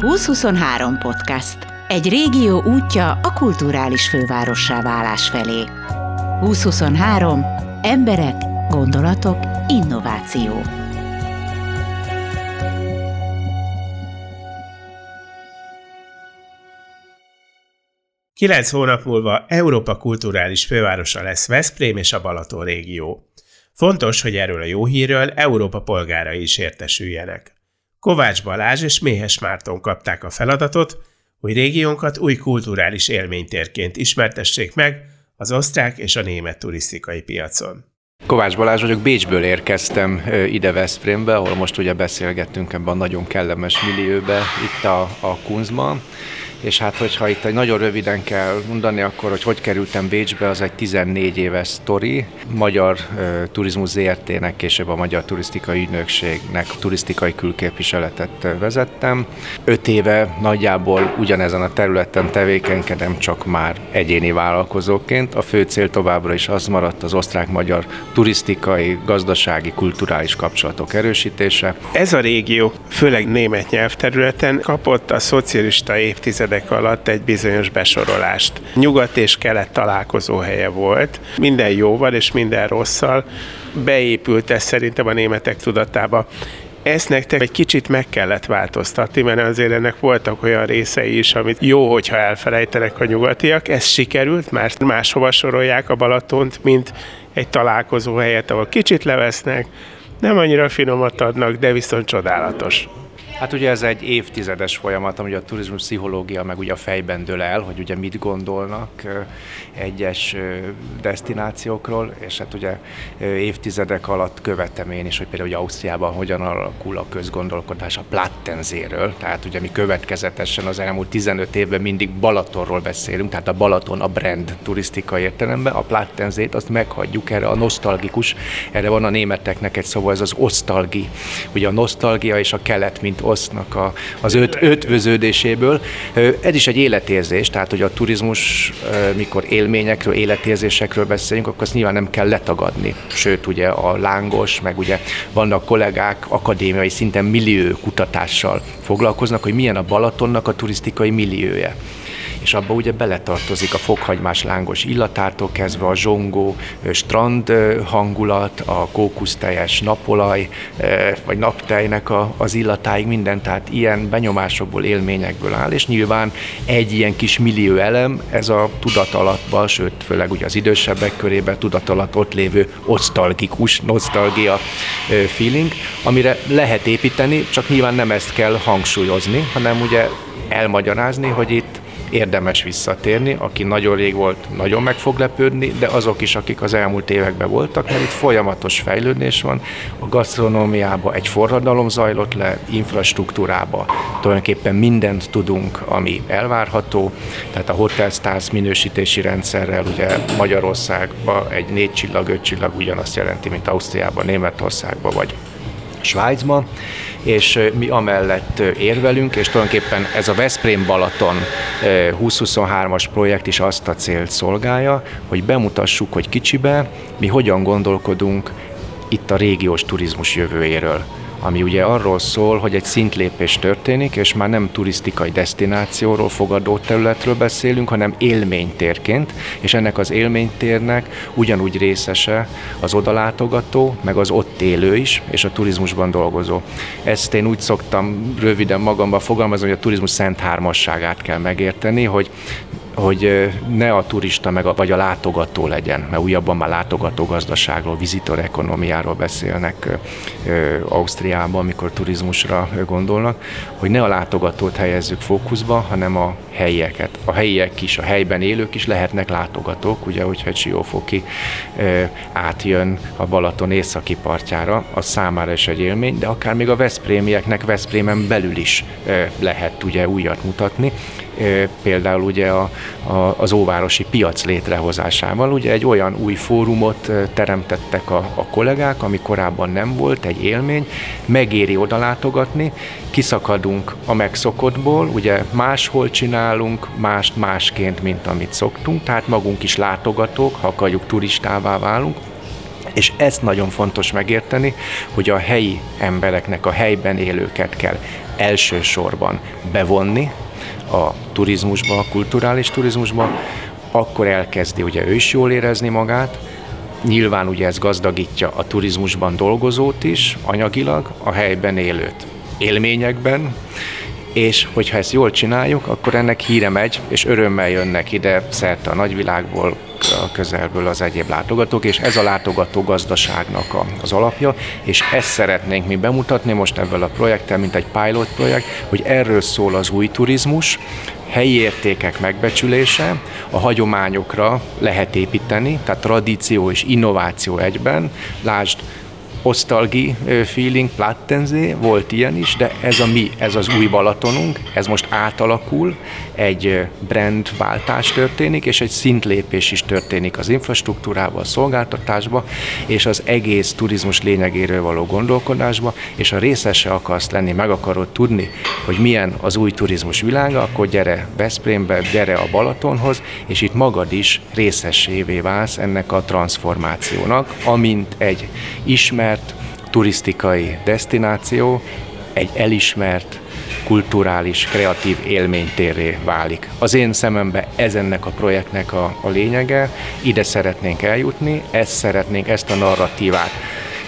2023 podcast. Egy régió útja a kulturális fővárossá válás felé. 2023. Emberek, gondolatok, innováció. Kilenc hónap múlva Európa kulturális fővárosa lesz Veszprém és a Balaton régió. Fontos, hogy erről a jó hírről Európa polgárai is értesüljenek. Kovács Balázs és Méhes Márton kapták a feladatot, hogy régiónkat új kulturális élménytérként ismertessék meg az osztrák és a német turisztikai piacon. Kovács Balázs vagyok, Bécsből érkeztem ide Veszprémbe, ahol most ugye beszélgettünk ebben a nagyon kellemes millióbe, itt a, a Kunzban és hát hogyha itt egy nagyon röviden kell mondani, akkor hogy hogy kerültem Bécsbe, az egy 14 éves sztori. Magyar uh, Turizmus ZRT-nek, később a Magyar Turisztikai Ügynökségnek turisztikai külképviseletet vezettem. Öt éve nagyjából ugyanezen a területen tevékenykedem, csak már egyéni vállalkozóként. A fő cél továbbra is az maradt az osztrák-magyar turisztikai, gazdasági, kulturális kapcsolatok erősítése. Ez a régió, főleg német nyelvterületen kapott a szocialista évtized évtizedek alatt egy bizonyos besorolást. Nyugat és kelet találkozó helye volt. Minden jóval és minden rosszal beépült ez szerintem a németek tudatába ezt nektek egy kicsit meg kellett változtatni, mert azért ennek voltak olyan részei is, amit jó, hogyha elfelejtenek a nyugatiak. Ez sikerült, mert máshova sorolják a Balatont, mint egy találkozó helyet, ahol kicsit levesznek, nem annyira finomat adnak, de viszont csodálatos. Hát ugye ez egy évtizedes folyamat, ami a turizmus pszichológia meg ugye a fejben dől el, hogy ugye mit gondolnak egyes destinációkról, és hát ugye évtizedek alatt követem én is, hogy például hogy Ausztriában hogyan alakul a közgondolkodás a Plattenzéről, tehát ugye mi következetesen az elmúlt 15 évben mindig Balatonról beszélünk, tehát a Balaton a brand turisztikai értelemben, a Plattenzét azt meghagyjuk erre a nosztalgikus, erre van a németeknek egy szó, ez az osztalgi, ugye a nosztalgia és a kelet, mint osznak a, az öt, ötvöződéséből. Ez is egy életérzés, tehát hogy a turizmus, mikor élményekről, életérzésekről beszélünk, akkor azt nyilván nem kell letagadni. Sőt, ugye a lángos, meg ugye vannak kollégák akadémiai szinten millió kutatással foglalkoznak, hogy milyen a Balatonnak a turisztikai milliója és abba ugye beletartozik a fokhagymás lángos illatától kezdve a zsongó strand hangulat, a kókuszteljes napolaj, vagy naptejnek a, az illatáig minden, tehát ilyen benyomásokból, élményekből áll, és nyilván egy ilyen kis millió elem, ez a tudat alattban, sőt, főleg ugye az idősebbek körében tudat alatt ott lévő osztalgikus, nosztalgia feeling, amire lehet építeni, csak nyilván nem ezt kell hangsúlyozni, hanem ugye elmagyarázni, hogy itt érdemes visszatérni, aki nagyon rég volt, nagyon meg fog lepődni, de azok is, akik az elmúlt években voltak, mert itt folyamatos fejlődés van. A gasztronómiában egy forradalom zajlott le, infrastruktúrába tulajdonképpen mindent tudunk, ami elvárható, tehát a Hotel Stars minősítési rendszerrel ugye Magyarországban egy négy csillag, öt csillag ugyanazt jelenti, mint Ausztriában, Németországban vagy Svájcban, és mi amellett érvelünk, és tulajdonképpen ez a Veszprém Balaton 2023-as projekt is azt a célt szolgálja, hogy bemutassuk, hogy kicsibe mi hogyan gondolkodunk itt a régiós turizmus jövőjéről ami ugye arról szól, hogy egy szintlépés történik, és már nem turisztikai destinációról, fogadó területről beszélünk, hanem élménytérként, és ennek az élménytérnek ugyanúgy részese az odalátogató, meg az ott élő is, és a turizmusban dolgozó. Ezt én úgy szoktam röviden magamban fogalmazni, hogy a turizmus szent hármasságát kell megérteni, hogy hogy ne a turista meg a, vagy a látogató legyen, mert újabban már látogató gazdaságról, vizitor ekonomiáról beszélnek Ausztriában, amikor turizmusra gondolnak, hogy ne a látogatót helyezzük fókuszba, hanem a helyieket. A helyiek is, a helyben élők is lehetnek látogatók, ugye, hogyha egy siófoki átjön a Balaton északi partjára, az számára is egy élmény, de akár még a Veszprémieknek Veszprémen belül is lehet ugye újat mutatni, például ugye a, a, az óvárosi piac létrehozásával. Ugye egy olyan új fórumot teremtettek a, a kollégák, ami korábban nem volt, egy élmény, megéri oda látogatni, kiszakadunk a megszokottból, ugye máshol csinálunk, mást másként, mint amit szoktunk, tehát magunk is látogatók, ha akarjuk turistává válunk, És ezt nagyon fontos megérteni, hogy a helyi embereknek, a helyben élőket kell elsősorban bevonni a turizmusba, a kulturális turizmusba, akkor elkezdi ugye ő is jól érezni magát, Nyilván ugye ez gazdagítja a turizmusban dolgozót is, anyagilag, a helyben élőt. Élményekben, és hogyha ezt jól csináljuk, akkor ennek híre megy, és örömmel jönnek ide szerte a nagyvilágból, a közelből az egyéb látogatók, és ez a látogató gazdaságnak a, az alapja, és ezt szeretnénk mi bemutatni most ebből a projekttel, mint egy pilot projekt, hogy erről szól az új turizmus, helyi értékek megbecsülése, a hagyományokra lehet építeni, tehát tradíció és innováció egyben. Lásd, osztalgi feeling, plattenzé, volt ilyen is, de ez a mi, ez az új Balatonunk, ez most átalakul, egy brandváltás történik, és egy szintlépés is történik az infrastruktúrába, a szolgáltatásba, és az egész turizmus lényegéről való gondolkodásba, és ha részese akarsz lenni, meg akarod tudni, hogy milyen az új turizmus világa, akkor gyere Veszprémbe, gyere a Balatonhoz, és itt magad is részesévé válsz ennek a transformációnak, amint egy ismert turisztikai destináció, egy elismert kulturális, kreatív élménytérré válik. Az én szemembe ez ennek a projektnek a, a lényege, ide szeretnénk eljutni, ezt szeretnénk, ezt a narratívát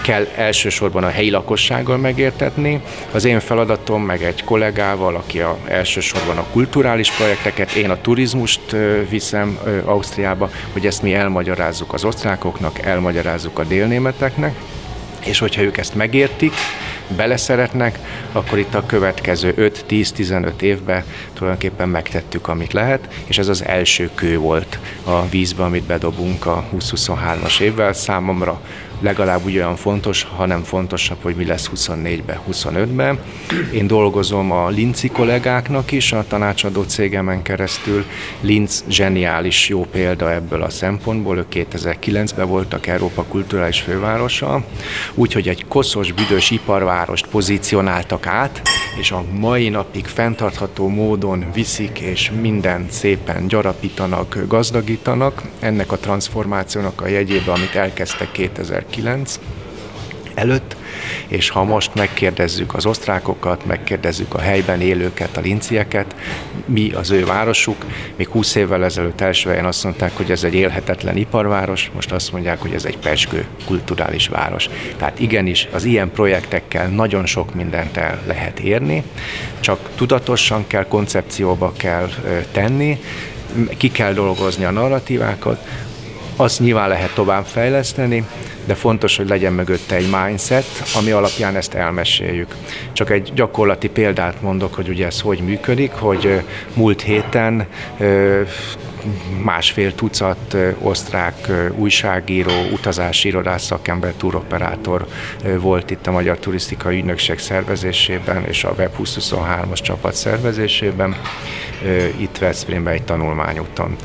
kell elsősorban a helyi lakossággal megértetni. Az én feladatom, meg egy kollégával, aki a, elsősorban a kulturális projekteket, én a turizmust viszem Ausztriába, hogy ezt mi elmagyarázzuk az osztrákoknak, elmagyarázzuk a délnémeteknek, és hogyha ők ezt megértik, beleszeretnek, akkor itt a következő 5-10-15 évben tulajdonképpen megtettük, amit lehet, és ez az első kő volt a vízbe, amit bedobunk a 2023-as évvel. Számomra legalább úgy olyan fontos, hanem fontosabb, hogy mi lesz 24-ben, 25-ben. Én dolgozom a Linci kollégáknak is, a tanácsadó cégemen keresztül. Linz zseniális jó példa ebből a szempontból, ők 2009-ben voltak Európa kulturális fővárosa, úgyhogy egy koszos, büdös iparvárost pozícionáltak át, és a mai napig fenntartható módon viszik, és mindent szépen gyarapítanak, gazdagítanak. Ennek a transformációnak a jegyébe, amit elkezdtek 2009 előtt, és ha most megkérdezzük az osztrákokat, megkérdezzük a helyben élőket, a lincieket, mi az ő városuk, még 20 évvel ezelőtt első helyen azt mondták, hogy ez egy élhetetlen iparváros, most azt mondják, hogy ez egy pesgő kulturális város. Tehát igenis, az ilyen projektekkel nagyon sok mindent el lehet érni, csak tudatosan kell, koncepcióba kell tenni, ki kell dolgozni a narratívákat, azt nyilván lehet tovább fejleszteni, de fontos, hogy legyen mögötte egy mindset, ami alapján ezt elmeséljük. Csak egy gyakorlati példát mondok, hogy ugye ez hogy működik, hogy múlt héten másfél tucat osztrák újságíró, utazási irodás szakember, túroperátor volt itt a Magyar Turisztikai Ügynökség szervezésében és a Web 2023-as csapat szervezésében, itt Veszprémben egy tanulmányúton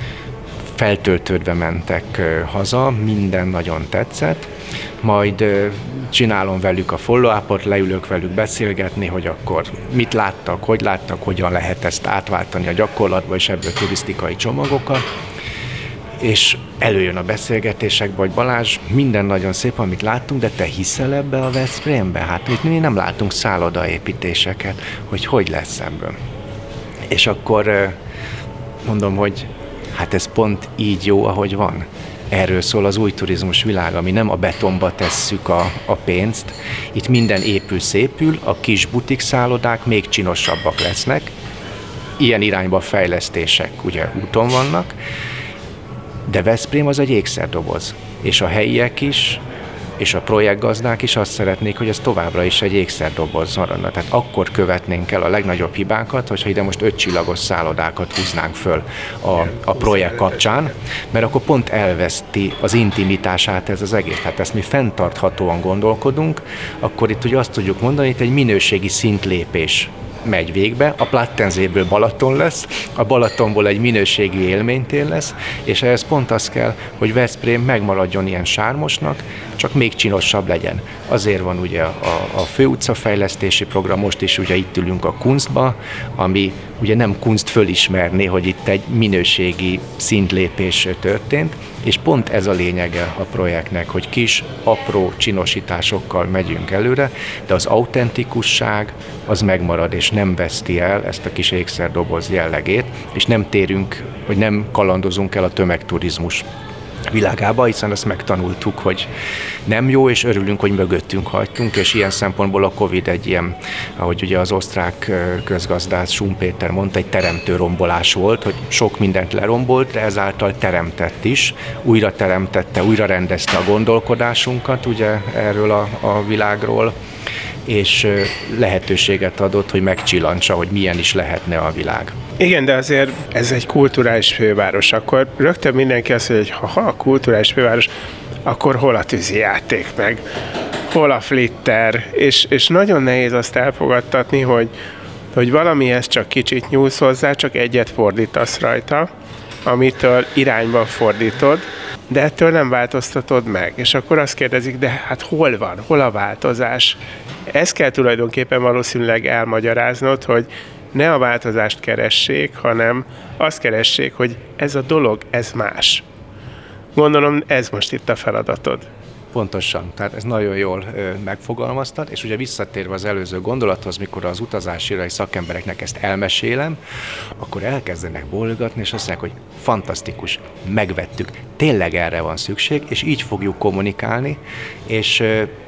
feltöltődve mentek haza, minden nagyon tetszett, majd csinálom velük a follow-upot, leülök velük beszélgetni, hogy akkor mit láttak, hogy láttak, hogyan lehet ezt átváltani a gyakorlatba, és ebből turisztikai csomagokat és előjön a beszélgetésekbe, hogy Balázs, minden nagyon szép, amit láttunk, de te hiszel ebbe a Veszprémbe? Hát itt mi nem látunk szállodaépítéseket, hogy hogy lesz ebből. És akkor mondom, hogy Hát ez pont így jó, ahogy van. Erről szól az új turizmus világ, ami nem a betonba tesszük a, a pénzt. Itt minden épül, szépül, a kis butik szállodák még csinosabbak lesznek. Ilyen irányba fejlesztések ugye úton vannak, de Veszprém az egy ékszerdoboz, és a helyiek is és a projektgazdák is azt szeretnék, hogy ez továbbra is egy ékszerdoboz maradna. Tehát akkor követnénk el a legnagyobb hibákat, hogyha ide most öt csillagos szállodákat húznánk föl a, a projekt kapcsán, mert akkor pont elveszti az intimitását ez az egész. Tehát ezt mi fenntarthatóan gondolkodunk, akkor itt ugye azt tudjuk mondani, hogy itt egy minőségi szintlépés megy végbe, a Plattenzéből Balaton lesz, a Balatonból egy minőségi élménytér lesz, és ehhez pont az kell, hogy Veszprém megmaradjon ilyen sármosnak, csak még csinosabb legyen. Azért van ugye a, a főutcafejlesztési program, most is ugye itt ülünk a Kunstba, ami ugye nem kunst fölismerni, hogy itt egy minőségi szintlépés történt, és pont ez a lényege a projektnek, hogy kis, apró csinosításokkal megyünk előre, de az autentikusság az megmarad, és nem veszti el ezt a kis ékszerdoboz jellegét, és nem térünk, hogy nem kalandozunk el a tömegturizmus világába, hiszen ezt megtanultuk, hogy nem jó, és örülünk, hogy mögöttünk hagytunk, és ilyen szempontból a Covid egy ilyen, ahogy ugye az osztrák közgazdász Schumpeter mondta, egy teremtő rombolás volt, hogy sok mindent lerombolt, de ezáltal teremtett is, újra teremtette, újra rendezte a gondolkodásunkat ugye erről a, a világról, és lehetőséget adott, hogy megcsillantsa, hogy milyen is lehetne a világ. Igen, de azért ez egy kulturális főváros, akkor rögtön mindenki azt mondja, hogy ha, a kulturális főváros, akkor hol a tűzi játék meg, hol a flitter, és, és nagyon nehéz azt elfogadtatni, hogy, hogy valamihez csak kicsit nyúlsz hozzá, csak egyet fordítasz rajta, amitől irányba fordítod, de ettől nem változtatod meg. És akkor azt kérdezik, de hát hol van, hol a változás? Ezt kell tulajdonképpen valószínűleg elmagyaráznod, hogy ne a változást keressék, hanem azt keressék, hogy ez a dolog, ez más. Gondolom ez most itt a feladatod. Pontosan, tehát ez nagyon jól megfogalmaztad, és ugye visszatérve az előző gondolathoz, mikor az utazási szakembereknek ezt elmesélem, akkor elkezdenek bólogatni, és azt mondják, hogy fantasztikus, megvettük, tényleg erre van szükség, és így fogjuk kommunikálni, és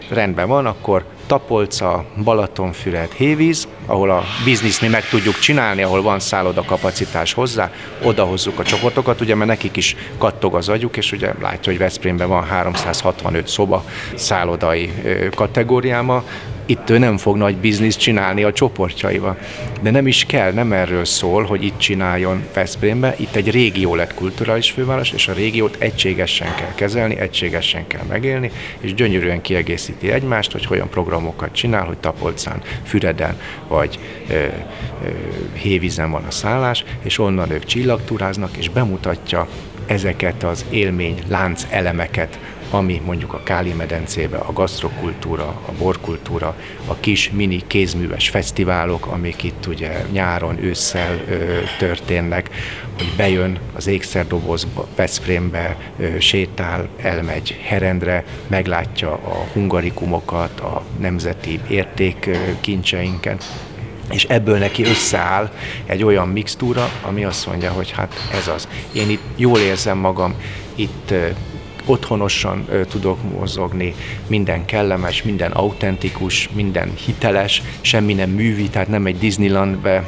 rendben van, akkor Tapolca, Balatonfüred, Hévíz, ahol a bizniszt mi meg tudjuk csinálni, ahol van szálloda kapacitás hozzá, oda hozzuk a csoportokat, ugye, mert nekik is kattog az agyuk, és ugye látja, hogy Veszprémben van 365 szoba szállodai kategóriáma, itt ő nem fog nagy bizniszt csinálni a csoportjaival. De nem is kell, nem erről szól, hogy itt csináljon Veszprémbe. Itt egy régió lett kulturális főváros, és a régiót egységesen kell kezelni, egységesen kell megélni, és gyönyörűen kiegészíti egymást, hogy olyan programokat csinál, hogy Tapolcán, Füreden vagy ö, ö, Hévízen van a szállás, és onnan ők csillagtúráznak, és bemutatja ezeket az élmény lánc elemeket, ami mondjuk a Káli medencébe, a gasztrokultúra, a borkultúra, a kis mini kézműves fesztiválok, amik itt ugye nyáron, ősszel ö, történnek, hogy bejön az ékszerdobozba, Veszprémbe, ö, sétál, elmegy Herendre, meglátja a hungarikumokat, a nemzeti értékkincseinket, és ebből neki összeáll egy olyan mixtúra, ami azt mondja, hogy hát ez az. Én itt jól érzem magam, itt otthonosan tudok mozogni, minden kellemes, minden autentikus, minden hiteles, semmi nem művi, tehát nem egy Disneylandbe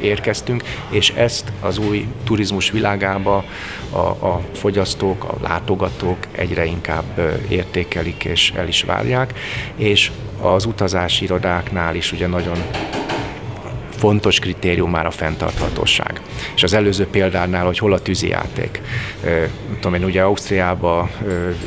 érkeztünk, és ezt az új turizmus világába a, a fogyasztók, a látogatók egyre inkább értékelik és el is várják, és az utazási irodáknál is ugye nagyon fontos kritérium már a fenntarthatóság. És az előző példánál, hogy hol a tűzijáték. Tudom én, ugye Ausztriában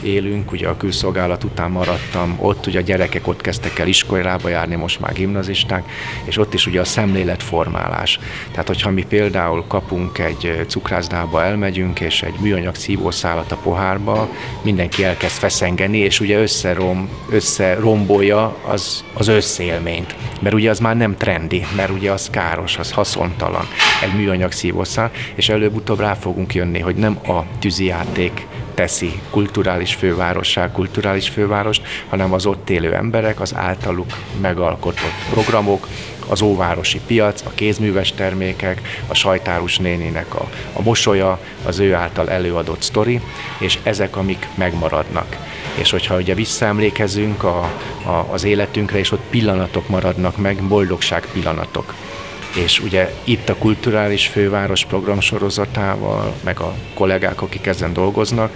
élünk, ugye a külszolgálat után maradtam, ott ugye a gyerekek ott kezdtek el iskolába járni, most már gimnazisták, és ott is ugye a szemléletformálás. Tehát, hogyha mi például kapunk egy cukrászdába, elmegyünk, és egy műanyag szívószálat a pohárba, mindenki elkezd feszengeni, és ugye összerom, összerombolja az, az összélményt. Mert ugye az már nem trendi, mert ugye az az káros, az haszontalan, egy műanyag szívószál, és előbb-utóbb rá fogunk jönni, hogy nem a tűzijáték teszi kulturális fővárossá kulturális fővárost, hanem az ott élő emberek, az általuk megalkotott programok, az óvárosi piac, a kézműves termékek, a sajtárus néninek a, a mosolya, az ő által előadott sztori, és ezek, amik megmaradnak. És hogyha ugye visszaemlékezünk a, a, az életünkre, és ott pillanatok maradnak meg, boldogság pillanatok és ugye itt a kulturális főváros program sorozatával, meg a kollégák, akik ezen dolgoznak,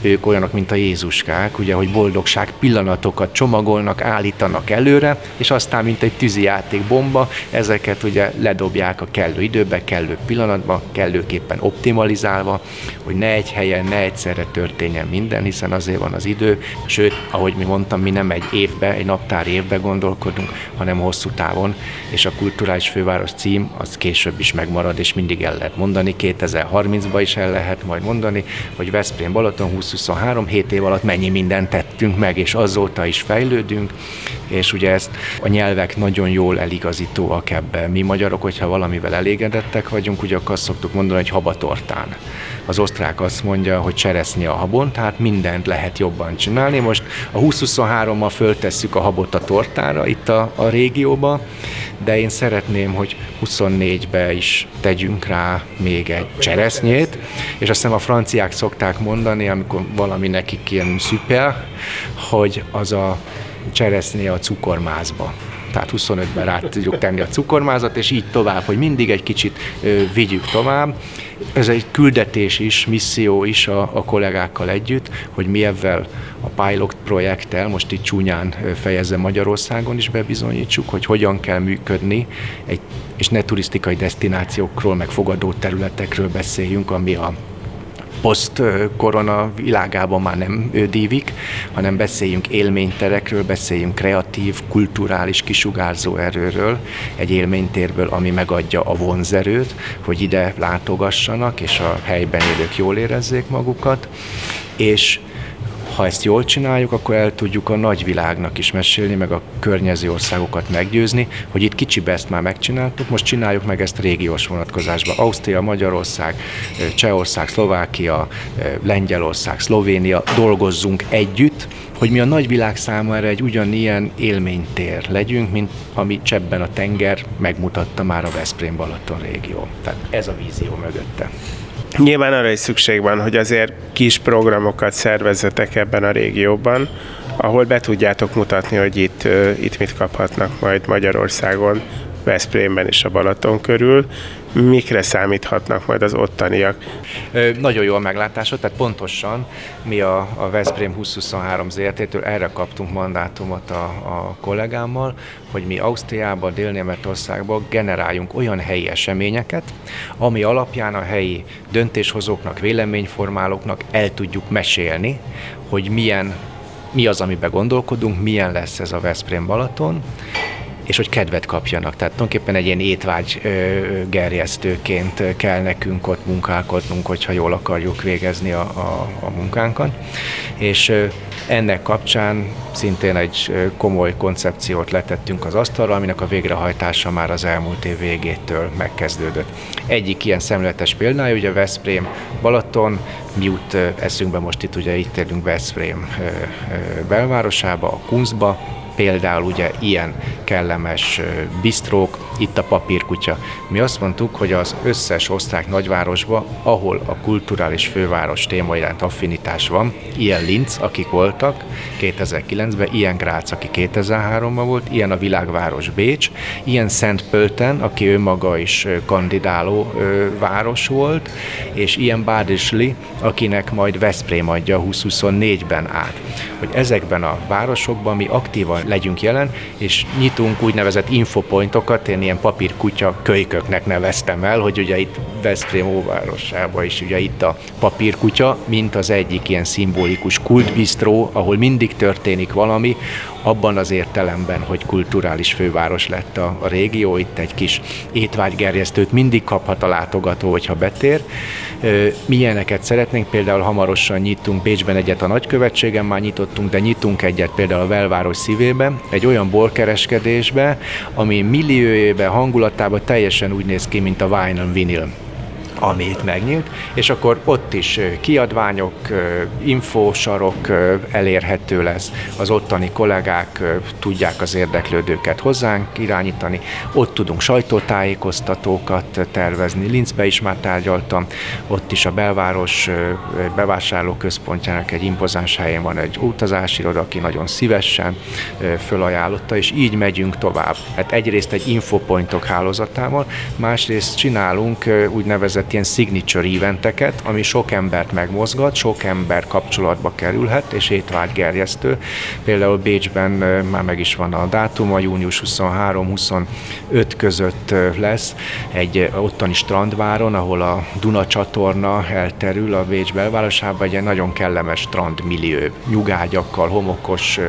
ők olyanok, mint a Jézuskák, ugye, hogy boldogság pillanatokat csomagolnak, állítanak előre, és aztán, mint egy tűzijáték bomba, ezeket ugye ledobják a kellő időbe, kellő pillanatban, kellőképpen optimalizálva, hogy ne egy helyen, ne egyszerre történjen minden, hiszen azért van az idő, sőt, ahogy mi mondtam, mi nem egy évbe, egy naptár évbe gondolkodunk, hanem hosszú távon, és a kulturális főváros cím az később is megmarad, és mindig el lehet mondani, 2030-ban is el lehet majd mondani, hogy Veszprém Balaton 2023, 7 év alatt mennyi mindent tettünk meg, és azóta is fejlődünk, és ugye ezt a nyelvek nagyon jól eligazítóak ebben. Mi magyarok, hogyha valamivel elégedettek vagyunk, ugye akkor azt szoktuk mondani, hogy habatortán. Az osztrák azt mondja, hogy cseresznye a habon, tehát mindent lehet jobban csinálni. Most a 2023-mal föltesszük a habot a tortára itt a, a régióba, de én szeretném, hogy 24-be is tegyünk rá még egy cseresznyét, és azt hiszem a franciák szokták mondani, amikor valami nekik ilyen szuper, hogy az a cseresznye a cukormázba tehát 25-ben rá tudjuk tenni a cukormázat, és így tovább, hogy mindig egy kicsit vigyük tovább. Ez egy küldetés is, misszió is a, a kollégákkal együtt, hogy mi ebben a pilot projekttel, most itt csúnyán fejezze Magyarországon is bebizonyítsuk, hogy hogyan kell működni, egy, és ne turisztikai destinációkról, meg fogadó területekről beszéljünk, ami a poszt-korona világában már nem dívik, hanem beszéljünk élményterekről, beszéljünk kreatív, kulturális kisugárzó erőről, egy élménytérből, ami megadja a vonzerőt, hogy ide látogassanak, és a helyben élők jól érezzék magukat, és ha ezt jól csináljuk, akkor el tudjuk a nagyvilágnak is mesélni, meg a környező országokat meggyőzni, hogy itt kicsibe ezt már megcsináltuk, most csináljuk meg ezt régiós vonatkozásban. Ausztria, Magyarország, Csehország, Szlovákia, Lengyelország, Szlovénia, dolgozzunk együtt, hogy mi a nagyvilág számára egy ugyanilyen élménytér legyünk, mint ami csebben a tenger megmutatta már a Veszprém-Balaton régió. Tehát ez a vízió mögötte. Nyilván arra is szükség van, hogy azért kis programokat szervezzetek ebben a régióban, ahol be tudjátok mutatni, hogy itt, itt mit kaphatnak majd Magyarországon, Veszprémben és a Balaton körül, mikre számíthatnak majd az ottaniak? Nagyon jó a meglátásod, tehát pontosan mi a, a Veszprém 2023 ZRT-től erre kaptunk mandátumot a, a kollégámmal, hogy mi Ausztriába, Dél-Németországba generáljunk olyan helyi eseményeket, ami alapján a helyi döntéshozóknak, véleményformálóknak el tudjuk mesélni, hogy milyen mi az, amiben gondolkodunk, milyen lesz ez a Veszprém Balaton, és hogy kedvet kapjanak. Tehát tulajdonképpen egy ilyen étvágy gerjesztőként kell nekünk ott munkálkodnunk, hogyha jól akarjuk végezni a, a, a munkánkat. És ennek kapcsán szintén egy komoly koncepciót letettünk az asztalra, aminek a végrehajtása már az elmúlt év végétől megkezdődött. Egyik ilyen szemléletes példája, ugye Veszprém Balaton, mi jut eszünkbe most itt, ugye itt érünk Veszprém belvárosába, a Kunzba, például ugye ilyen kellemes bistrók, itt a papírkutya. Mi azt mondtuk, hogy az összes osztrák nagyvárosba, ahol a kulturális főváros téma iránt affinitás van, ilyen Linz, akik voltak 2009-ben, ilyen Grác, aki 2003-ban volt, ilyen a világváros Bécs, ilyen Szent Pölten, aki ő maga is kandidáló város volt, és ilyen Bádisli, akinek majd Veszprém adja 2024-ben át. Hogy ezekben a városokban mi aktívan legyünk jelen, és nyitunk úgynevezett infopointokat, én ilyen papírkutya kölyköknek neveztem el, hogy ugye itt Veszprém óvárosában is ugye itt a papírkutya, mint az egyik ilyen szimbolikus kultbistró, ahol mindig történik valami, abban az értelemben, hogy kulturális főváros lett a, a régió, itt egy kis étvágygerjesztőt mindig kaphat a látogató, hogyha betér. Milyeneket szeretnénk, például hamarosan nyitunk Bécsben egyet a nagykövetségen, már nyitottunk, de nyitunk egyet például a belváros szívében, egy olyan borkereskedésbe, ami milliójében, hangulatában teljesen úgy néz ki, mint a Wine and Vinyl ami itt megnyílt, és akkor ott is kiadványok, infósarok elérhető lesz, az ottani kollégák tudják az érdeklődőket hozzánk irányítani, ott tudunk sajtótájékoztatókat tervezni, Linzbe is már tárgyaltam, ott is a belváros bevásárlóközpontjának egy impozáns helyén van egy utazási iroda, aki nagyon szívesen fölajánlotta, és így megyünk tovább. Hát egyrészt egy infopointok hálózatával, másrészt csinálunk úgynevezett úgynevezett ilyen signature eventeket, ami sok embert megmozgat, sok ember kapcsolatba kerülhet, és étvágygerjesztő. Például Bécsben már meg is van a dátuma, június 23-25 között lesz egy ottani strandváron, ahol a Duna csatorna elterül a Bécs belvárosában, egy nagyon kellemes strandmillió, nyugágyakkal, homokos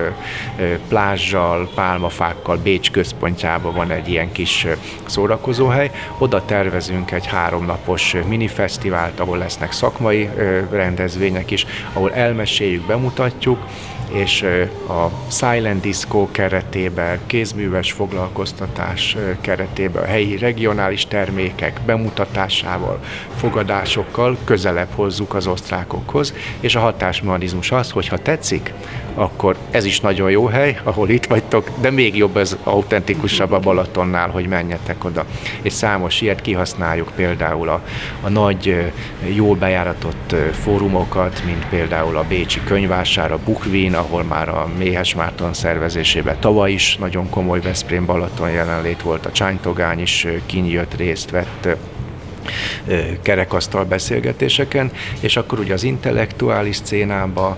plázsal, pálmafákkal, Bécs központjában van egy ilyen kis szórakozóhely. Oda tervezünk egy háromnapos minifesztivált, ahol lesznek szakmai rendezvények is, ahol elmeséljük, bemutatjuk, és a Silent Disco keretében, kézműves foglalkoztatás keretében, a helyi regionális termékek bemutatásával, fogadásokkal közelebb hozzuk az osztrákokhoz, és a hatásmechanizmus az, hogy ha tetszik, akkor ez is nagyon jó hely, ahol itt vagytok, de még jobb ez autentikusabb a Balatonnál, hogy menjetek oda. És számos ilyet kihasználjuk például a, a nagy, jól bejáratott fórumokat, mint például a Bécsi könyvásár, a Bukvin, ahol már a Méhes Márton szervezésében tavaly is nagyon komoly Veszprém Balaton jelenlét volt, a Csánytogány is kinyílt részt vett kerekasztal beszélgetéseken, és akkor ugye az intellektuális szénába,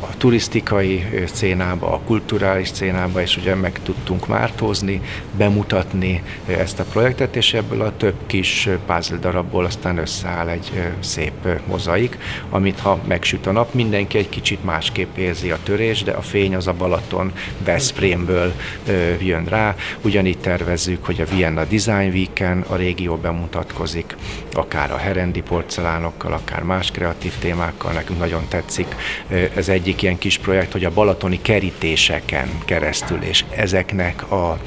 a turisztikai szénába, a kulturális szénába, és ugye meg tudtunk mártózni, bemutatni ezt a projektet, és ebből a több kis puzzle darabból aztán összeáll egy szép mozaik, amit ha megsüt a nap, mindenki egy kicsit másképp érzi a törés, de a fény az a Balaton Veszprémből jön rá. Ugyanígy tervezzük, hogy a Vienna Design Week-en a régió bemutatkozik, foglalkozik, akár a herendi porcelánokkal, akár más kreatív témákkal, nekünk nagyon tetszik. Ez egyik ilyen kis projekt, hogy a balatoni kerítéseken keresztül, és ezeknek a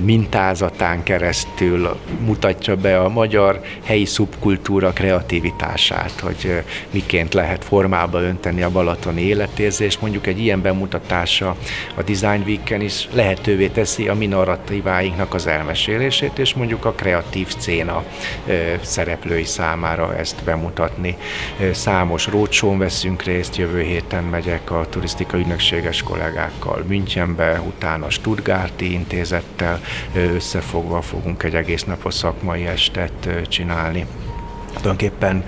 mintázatán keresztül mutatja be a magyar helyi szubkultúra kreativitását, hogy miként lehet formába önteni a balatoni életérzést. Mondjuk egy ilyen bemutatása a Design Week-en is lehetővé teszi a mi narratíváinknak az elmesélését, és mondjuk a kreatív széna szereplői számára ezt bemutatni. Számos rócsón veszünk részt, jövő héten megyek a turisztikai ügynökséges kollégákkal Münchenbe, utána Stuttgarti intézettel összefogva fogunk egy egész napos szakmai estet csinálni tulajdonképpen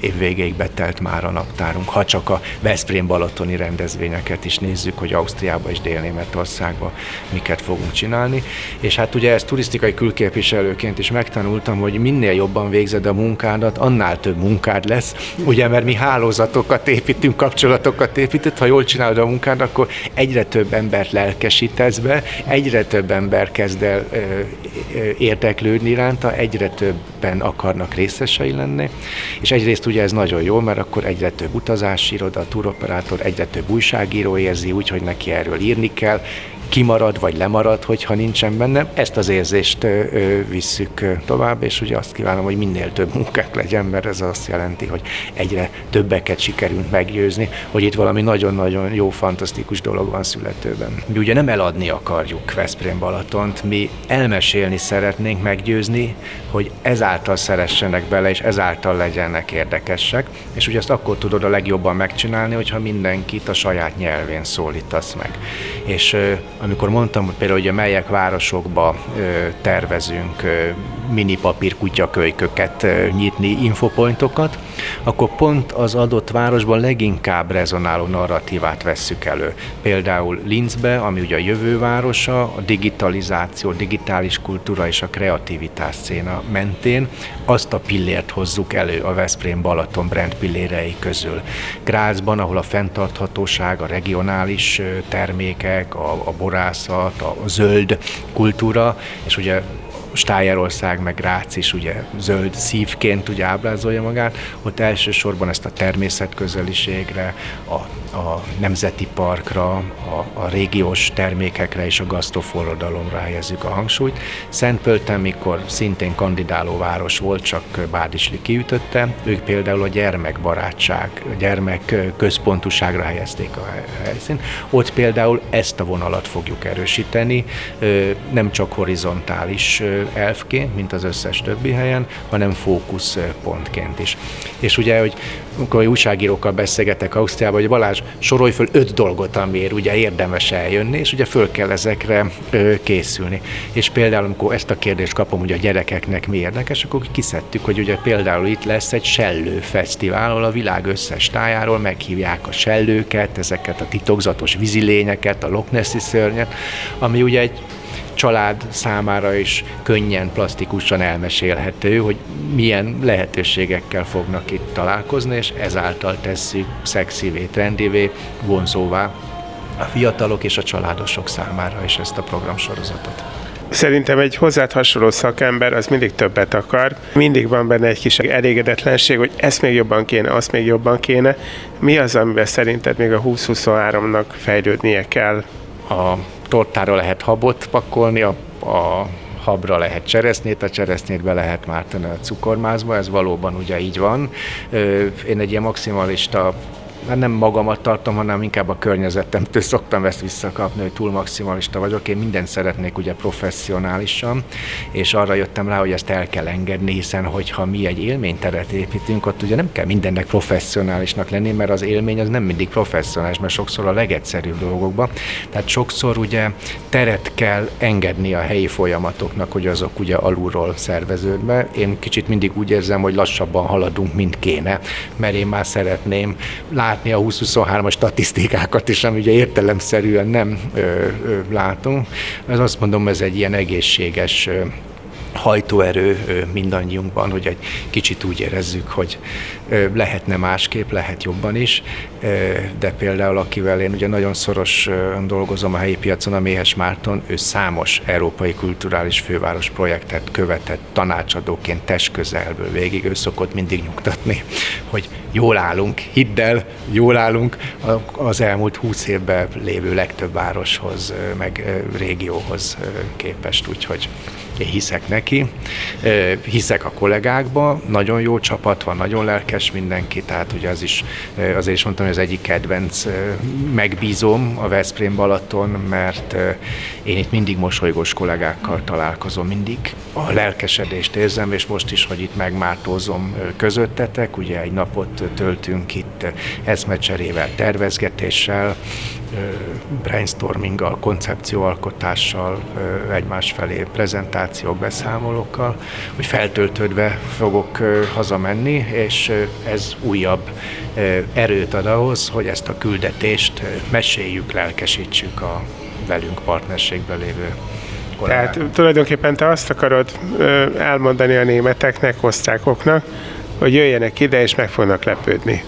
évvégéig betelt már a naptárunk, ha csak a Veszprém-Balatoni rendezvényeket is nézzük, hogy Ausztriába és Dél-Németországba miket fogunk csinálni. És hát ugye ezt turisztikai külképviselőként is megtanultam, hogy minél jobban végzed a munkádat, annál több munkád lesz, ugye, mert mi hálózatokat építünk, kapcsolatokat építünk, ha jól csinálod a munkád, akkor egyre több embert lelkesítesz be, egyre több ember kezd el érdeklődni iránta, egyre többen akarnak részesei lenni, és egyrészt ugye ez nagyon jó, mert akkor egyre több utazási iroda, turoperátor, egyre több újságíró érzi úgy, hogy neki erről írni kell, kimarad vagy lemarad, hogyha nincsen benne. Ezt az érzést visszük tovább, és ugye azt kívánom, hogy minél több munkák legyen, mert ez azt jelenti, hogy egyre többeket sikerült meggyőzni, hogy itt valami nagyon-nagyon jó, fantasztikus dolog van születőben. Mi ugye nem eladni akarjuk Veszprém Balatont, mi elmesélni szeretnénk meggyőzni, hogy ezáltal szeressenek bele, és ezáltal legyenek érdekesek, és ugye ezt akkor tudod a legjobban megcsinálni, hogyha mindenkit a saját nyelvén szólítasz meg. És amikor mondtam, hogy például ugye melyek városokba tervezünk mini papír kutyakölyköket nyitni, infopointokat, akkor pont az adott városban leginkább rezonáló narratívát vesszük elő. Például Linzbe, ami ugye a jövő városa, a digitalizáció, digitális kultúra és a kreativitás széna mentén azt a pillért hozzuk elő a Veszprém Balaton brand pillérei közül. Grázban, ahol a fenntarthatóság, a regionális termékek, a, a borászat, a zöld kultúra, és ugye Stájerország, meg Rác is ugye zöld szívként ugye ábrázolja magát, ott elsősorban ezt a természetközeliségre, a, a nemzeti parkra, a, a régiós termékekre és a gasztroforradalomra helyezzük a hangsúlyt. Szentpölten, mikor szintén kandidáló város volt, csak Bádisli kiütötte, ők például a gyermekbarátság, a gyermek központuságra helyezték a helyszínt. Ott például ezt a vonalat fogjuk erősíteni, nem csak horizontális elfként, mint az összes többi helyen, hanem fókuszpontként is. És ugye, hogy amikor újságírókkal beszélgetek Ausztriában, hogy Balázs, sorolj föl öt dolgot, amiért ugye érdemes eljönni, és ugye föl kell ezekre ö, készülni. És például, amikor ezt a kérdést kapom, hogy a gyerekeknek mi érdekes, akkor kiszedtük, hogy ugye például itt lesz egy sellő fesztivál, ahol a világ összes tájáról meghívják a sellőket, ezeket a titokzatos vízilényeket, a Loch Nessi szörnyet, ami ugye egy család számára is könnyen, plastikusan elmesélhető, hogy milyen lehetőségekkel fognak itt találkozni, és ezáltal tesszük szexivé, trendivé, vonzóvá a fiatalok és a családosok számára is ezt a programsorozatot. Szerintem egy hozzád hasonló szakember az mindig többet akar. Mindig van benne egy kis elégedetlenség, hogy ezt még jobban kéne, azt még jobban kéne. Mi az, amiben szerinted még a 2023-nak fejlődnie kell? A tortára lehet habot pakolni, a, a habra lehet cseresznyét, a cseresznyétbe lehet már tenni a cukormázba, ez valóban ugye így van. Én egy ilyen maximalista hát nem magamat tartom, hanem inkább a környezetemtől szoktam ezt visszakapni, hogy túl maximalista vagyok. Én mindent szeretnék ugye professzionálisan, és arra jöttem rá, hogy ezt el kell engedni, hiszen hogyha mi egy élményteret építünk, ott ugye nem kell mindennek professzionálisnak lenni, mert az élmény az nem mindig professzionális, mert sokszor a legegyszerűbb dolgokban. Tehát sokszor ugye teret kell engedni a helyi folyamatoknak, hogy azok ugye alulról szerveződve. Én kicsit mindig úgy érzem, hogy lassabban haladunk, mint kéne, mert én már szeretném látni látni a 2023-as statisztikákat is, ami ugye értelemszerűen nem ö, ö, látunk. Ez azt mondom, ez egy ilyen egészséges hajtóerő mindannyiunkban, hogy egy kicsit úgy érezzük, hogy lehetne másképp, lehet jobban is, de például akivel én ugye nagyon szorosan dolgozom a helyi piacon, a Méhes Márton, ő számos európai kulturális főváros projektet követett tanácsadóként testközelből végig, ő szokott mindig nyugtatni, hogy jól állunk, hidd el, jól állunk az elmúlt húsz évben lévő legtöbb városhoz, meg régióhoz képest, úgyhogy én hiszek neki, hiszek a kollégákba, nagyon jó csapat van, nagyon lelkes mindenki, tehát ugye az is, azért is mondtam, hogy az egyik kedvenc megbízom a Veszprém Balaton, mert én itt mindig mosolygós kollégákkal találkozom, mindig. A lelkesedést érzem, és most is, hogy itt megmártózom közöttetek, ugye egy napot töltünk itt eszmecserével, tervezgetéssel, brainstorminggal, koncepcióalkotással, egymás felé prezentációk, beszámolókkal, hogy feltöltődve fogok hazamenni, és ez újabb erőt ad ahhoz, hogy ezt a küldetést meséljük, lelkesítsük a velünk partnerségben lévő kollégák. Tehát tulajdonképpen te azt akarod elmondani a németeknek, osztrákoknak, hogy jöjjenek ide és meg fognak lepődni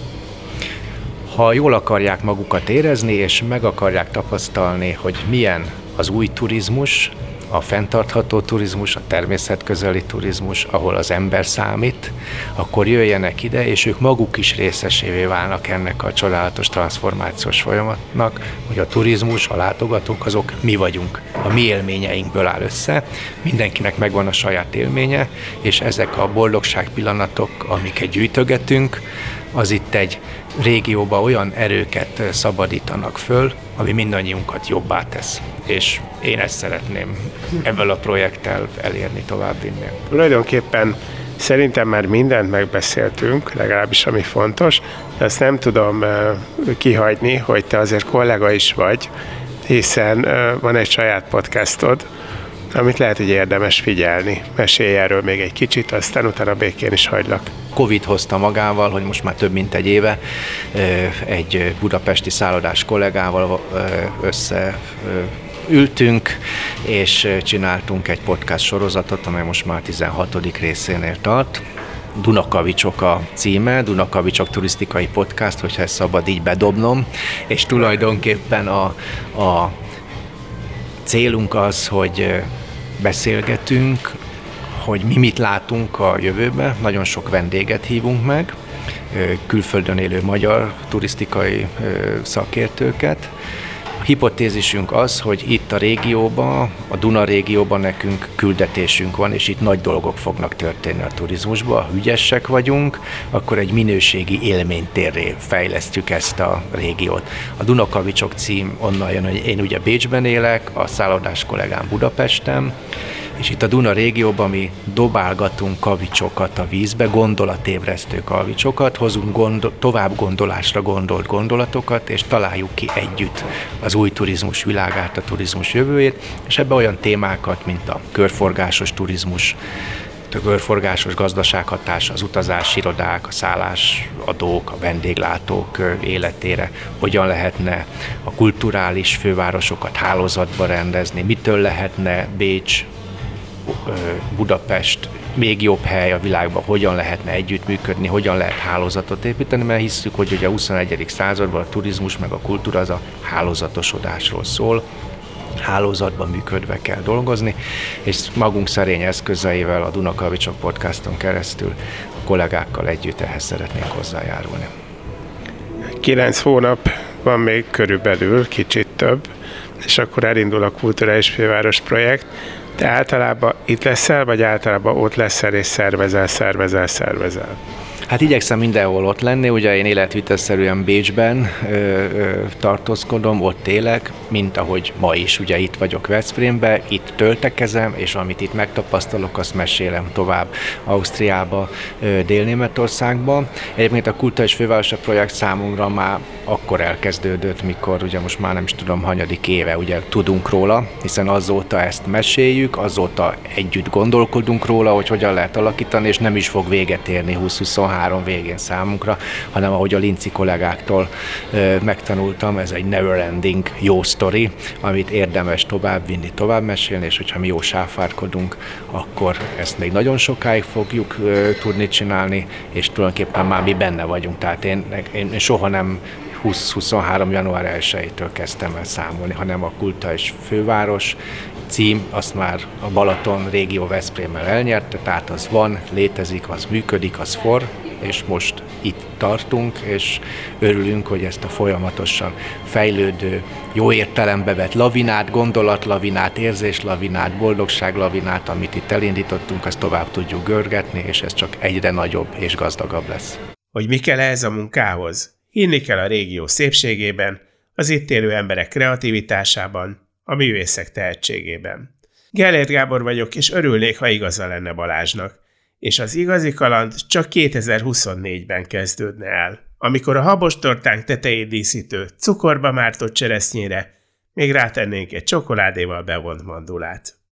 ha jól akarják magukat érezni, és meg akarják tapasztalni, hogy milyen az új turizmus, a fenntartható turizmus, a természetközeli turizmus, ahol az ember számít, akkor jöjjenek ide, és ők maguk is részesévé válnak ennek a csodálatos transformációs folyamatnak, hogy a turizmus, a látogatók azok mi vagyunk. A mi élményeinkből áll össze, mindenkinek megvan a saját élménye, és ezek a boldogság pillanatok, amiket gyűjtögetünk, az itt egy régióba olyan erőket szabadítanak föl, ami mindannyiunkat jobbá tesz. És én ezt szeretném ebből a projekttel elérni, továbbvinni. Tulajdonképpen Szerintem már mindent megbeszéltünk, legalábbis ami fontos, de azt nem tudom kihagyni, hogy te azért kollega is vagy, hiszen van egy saját podcastod, amit lehet, hogy érdemes figyelni. Mesélj erről még egy kicsit, aztán utána békén is hagylak. Covid hozta magával, hogy most már több mint egy éve egy budapesti szállodás kollégával össze ültünk, és csináltunk egy podcast sorozatot, amely most már 16. részénél tart. Dunakavicsok a címe, Dunakavicsok turisztikai podcast, hogyha ezt szabad így bedobnom, és tulajdonképpen a, a célunk az, hogy beszélgetünk, hogy mi mit látunk a jövőben. Nagyon sok vendéget hívunk meg, külföldön élő magyar turisztikai szakértőket. Hipotézisünk az, hogy itt a régióban, a Duna régióban nekünk küldetésünk van, és itt nagy dolgok fognak történni a turizmusban. Ha ügyesek vagyunk, akkor egy minőségi élménytérré fejlesztjük ezt a régiót. A Dunakavicsok cím onnan jön, hogy én ugye Bécsben élek, a szállodás kollégám Budapesten, És itt a Duna régióban mi dobálgatunk kavicsokat a vízbe, gondolatébresztő kavicsokat, hozunk gondol, tovább gondolásra gondolt gondolatokat, és találjuk ki együtt az új turizmus világát, a turizmus jövőjét, és ebbe olyan témákat, mint a körforgásos turizmus, a körforgásos gazdasághatás, az utazási irodák, a szállásadók, a vendéglátók életére, hogyan lehetne a kulturális fővárosokat hálózatba rendezni, mitől lehetne Bécs, Budapest még jobb hely a világban, hogyan lehetne együttműködni, hogyan lehet hálózatot építeni, mert hiszük, hogy ugye a 21. században a turizmus meg a kultúra az a hálózatosodásról szól, hálózatban működve kell dolgozni, és magunk szerény eszközeivel a Dunakavicsok podcaston keresztül a kollégákkal együtt ehhez szeretnénk hozzájárulni. Kilenc hónap van még körülbelül, kicsit több, és akkor elindul a Kulturális Főváros projekt. Te általában itt leszel, vagy általában ott leszel és szervezel, szervezel, szervezel? Hát igyekszem mindenhol ott lenni, ugye én életvitelszerűen Bécsben ö, ö, tartózkodom, ott élek, mint ahogy ma is, ugye itt vagyok Veszprémbe, itt töltekezem, és amit itt megtapasztalok, azt mesélem tovább Ausztriába, ö, Dél-Németországba. Egyébként a Kulturális Fővárosa projekt számunkra már akkor elkezdődött, mikor ugye most már nem is tudom, hanyadik éve ugye tudunk róla, hiszen azóta ezt meséljük, azóta együtt gondolkodunk róla, hogy hogyan lehet alakítani, és nem is fog véget érni 2023 végén számunkra, hanem ahogy a Linci kollégáktól megtanultam, ez egy never ending jó sztori, amit érdemes tovább vinni, tovább mesélni, és hogyha mi jó sáfárkodunk, akkor ezt még nagyon sokáig fogjuk tudni csinálni, és tulajdonképpen már mi benne vagyunk. Tehát én, én soha nem 20-23. január 1-től kezdtem el számolni, hanem a Kulta és Főváros cím, azt már a Balaton régió Veszprémmel elnyerte, tehát az van, létezik, az működik, az for, és most itt tartunk, és örülünk, hogy ezt a folyamatosan fejlődő, jó értelembe vett lavinát, gondolatlavinát, érzéslavinát, boldogságlavinát, amit itt elindítottunk, azt tovább tudjuk görgetni, és ez csak egyre nagyobb és gazdagabb lesz. Hogy mi kell ez a munkához? Hinni kell a régió szépségében, az itt élő emberek kreativitásában, a művészek tehetségében. Gellért Gábor vagyok, és örülnék, ha igaza lenne Balázsnak. És az igazi kaland csak 2024-ben kezdődne el, amikor a habostortánk tetejét díszítő, cukorba mártott cseresznyére még rátennénk egy csokoládéval bevont mandulát.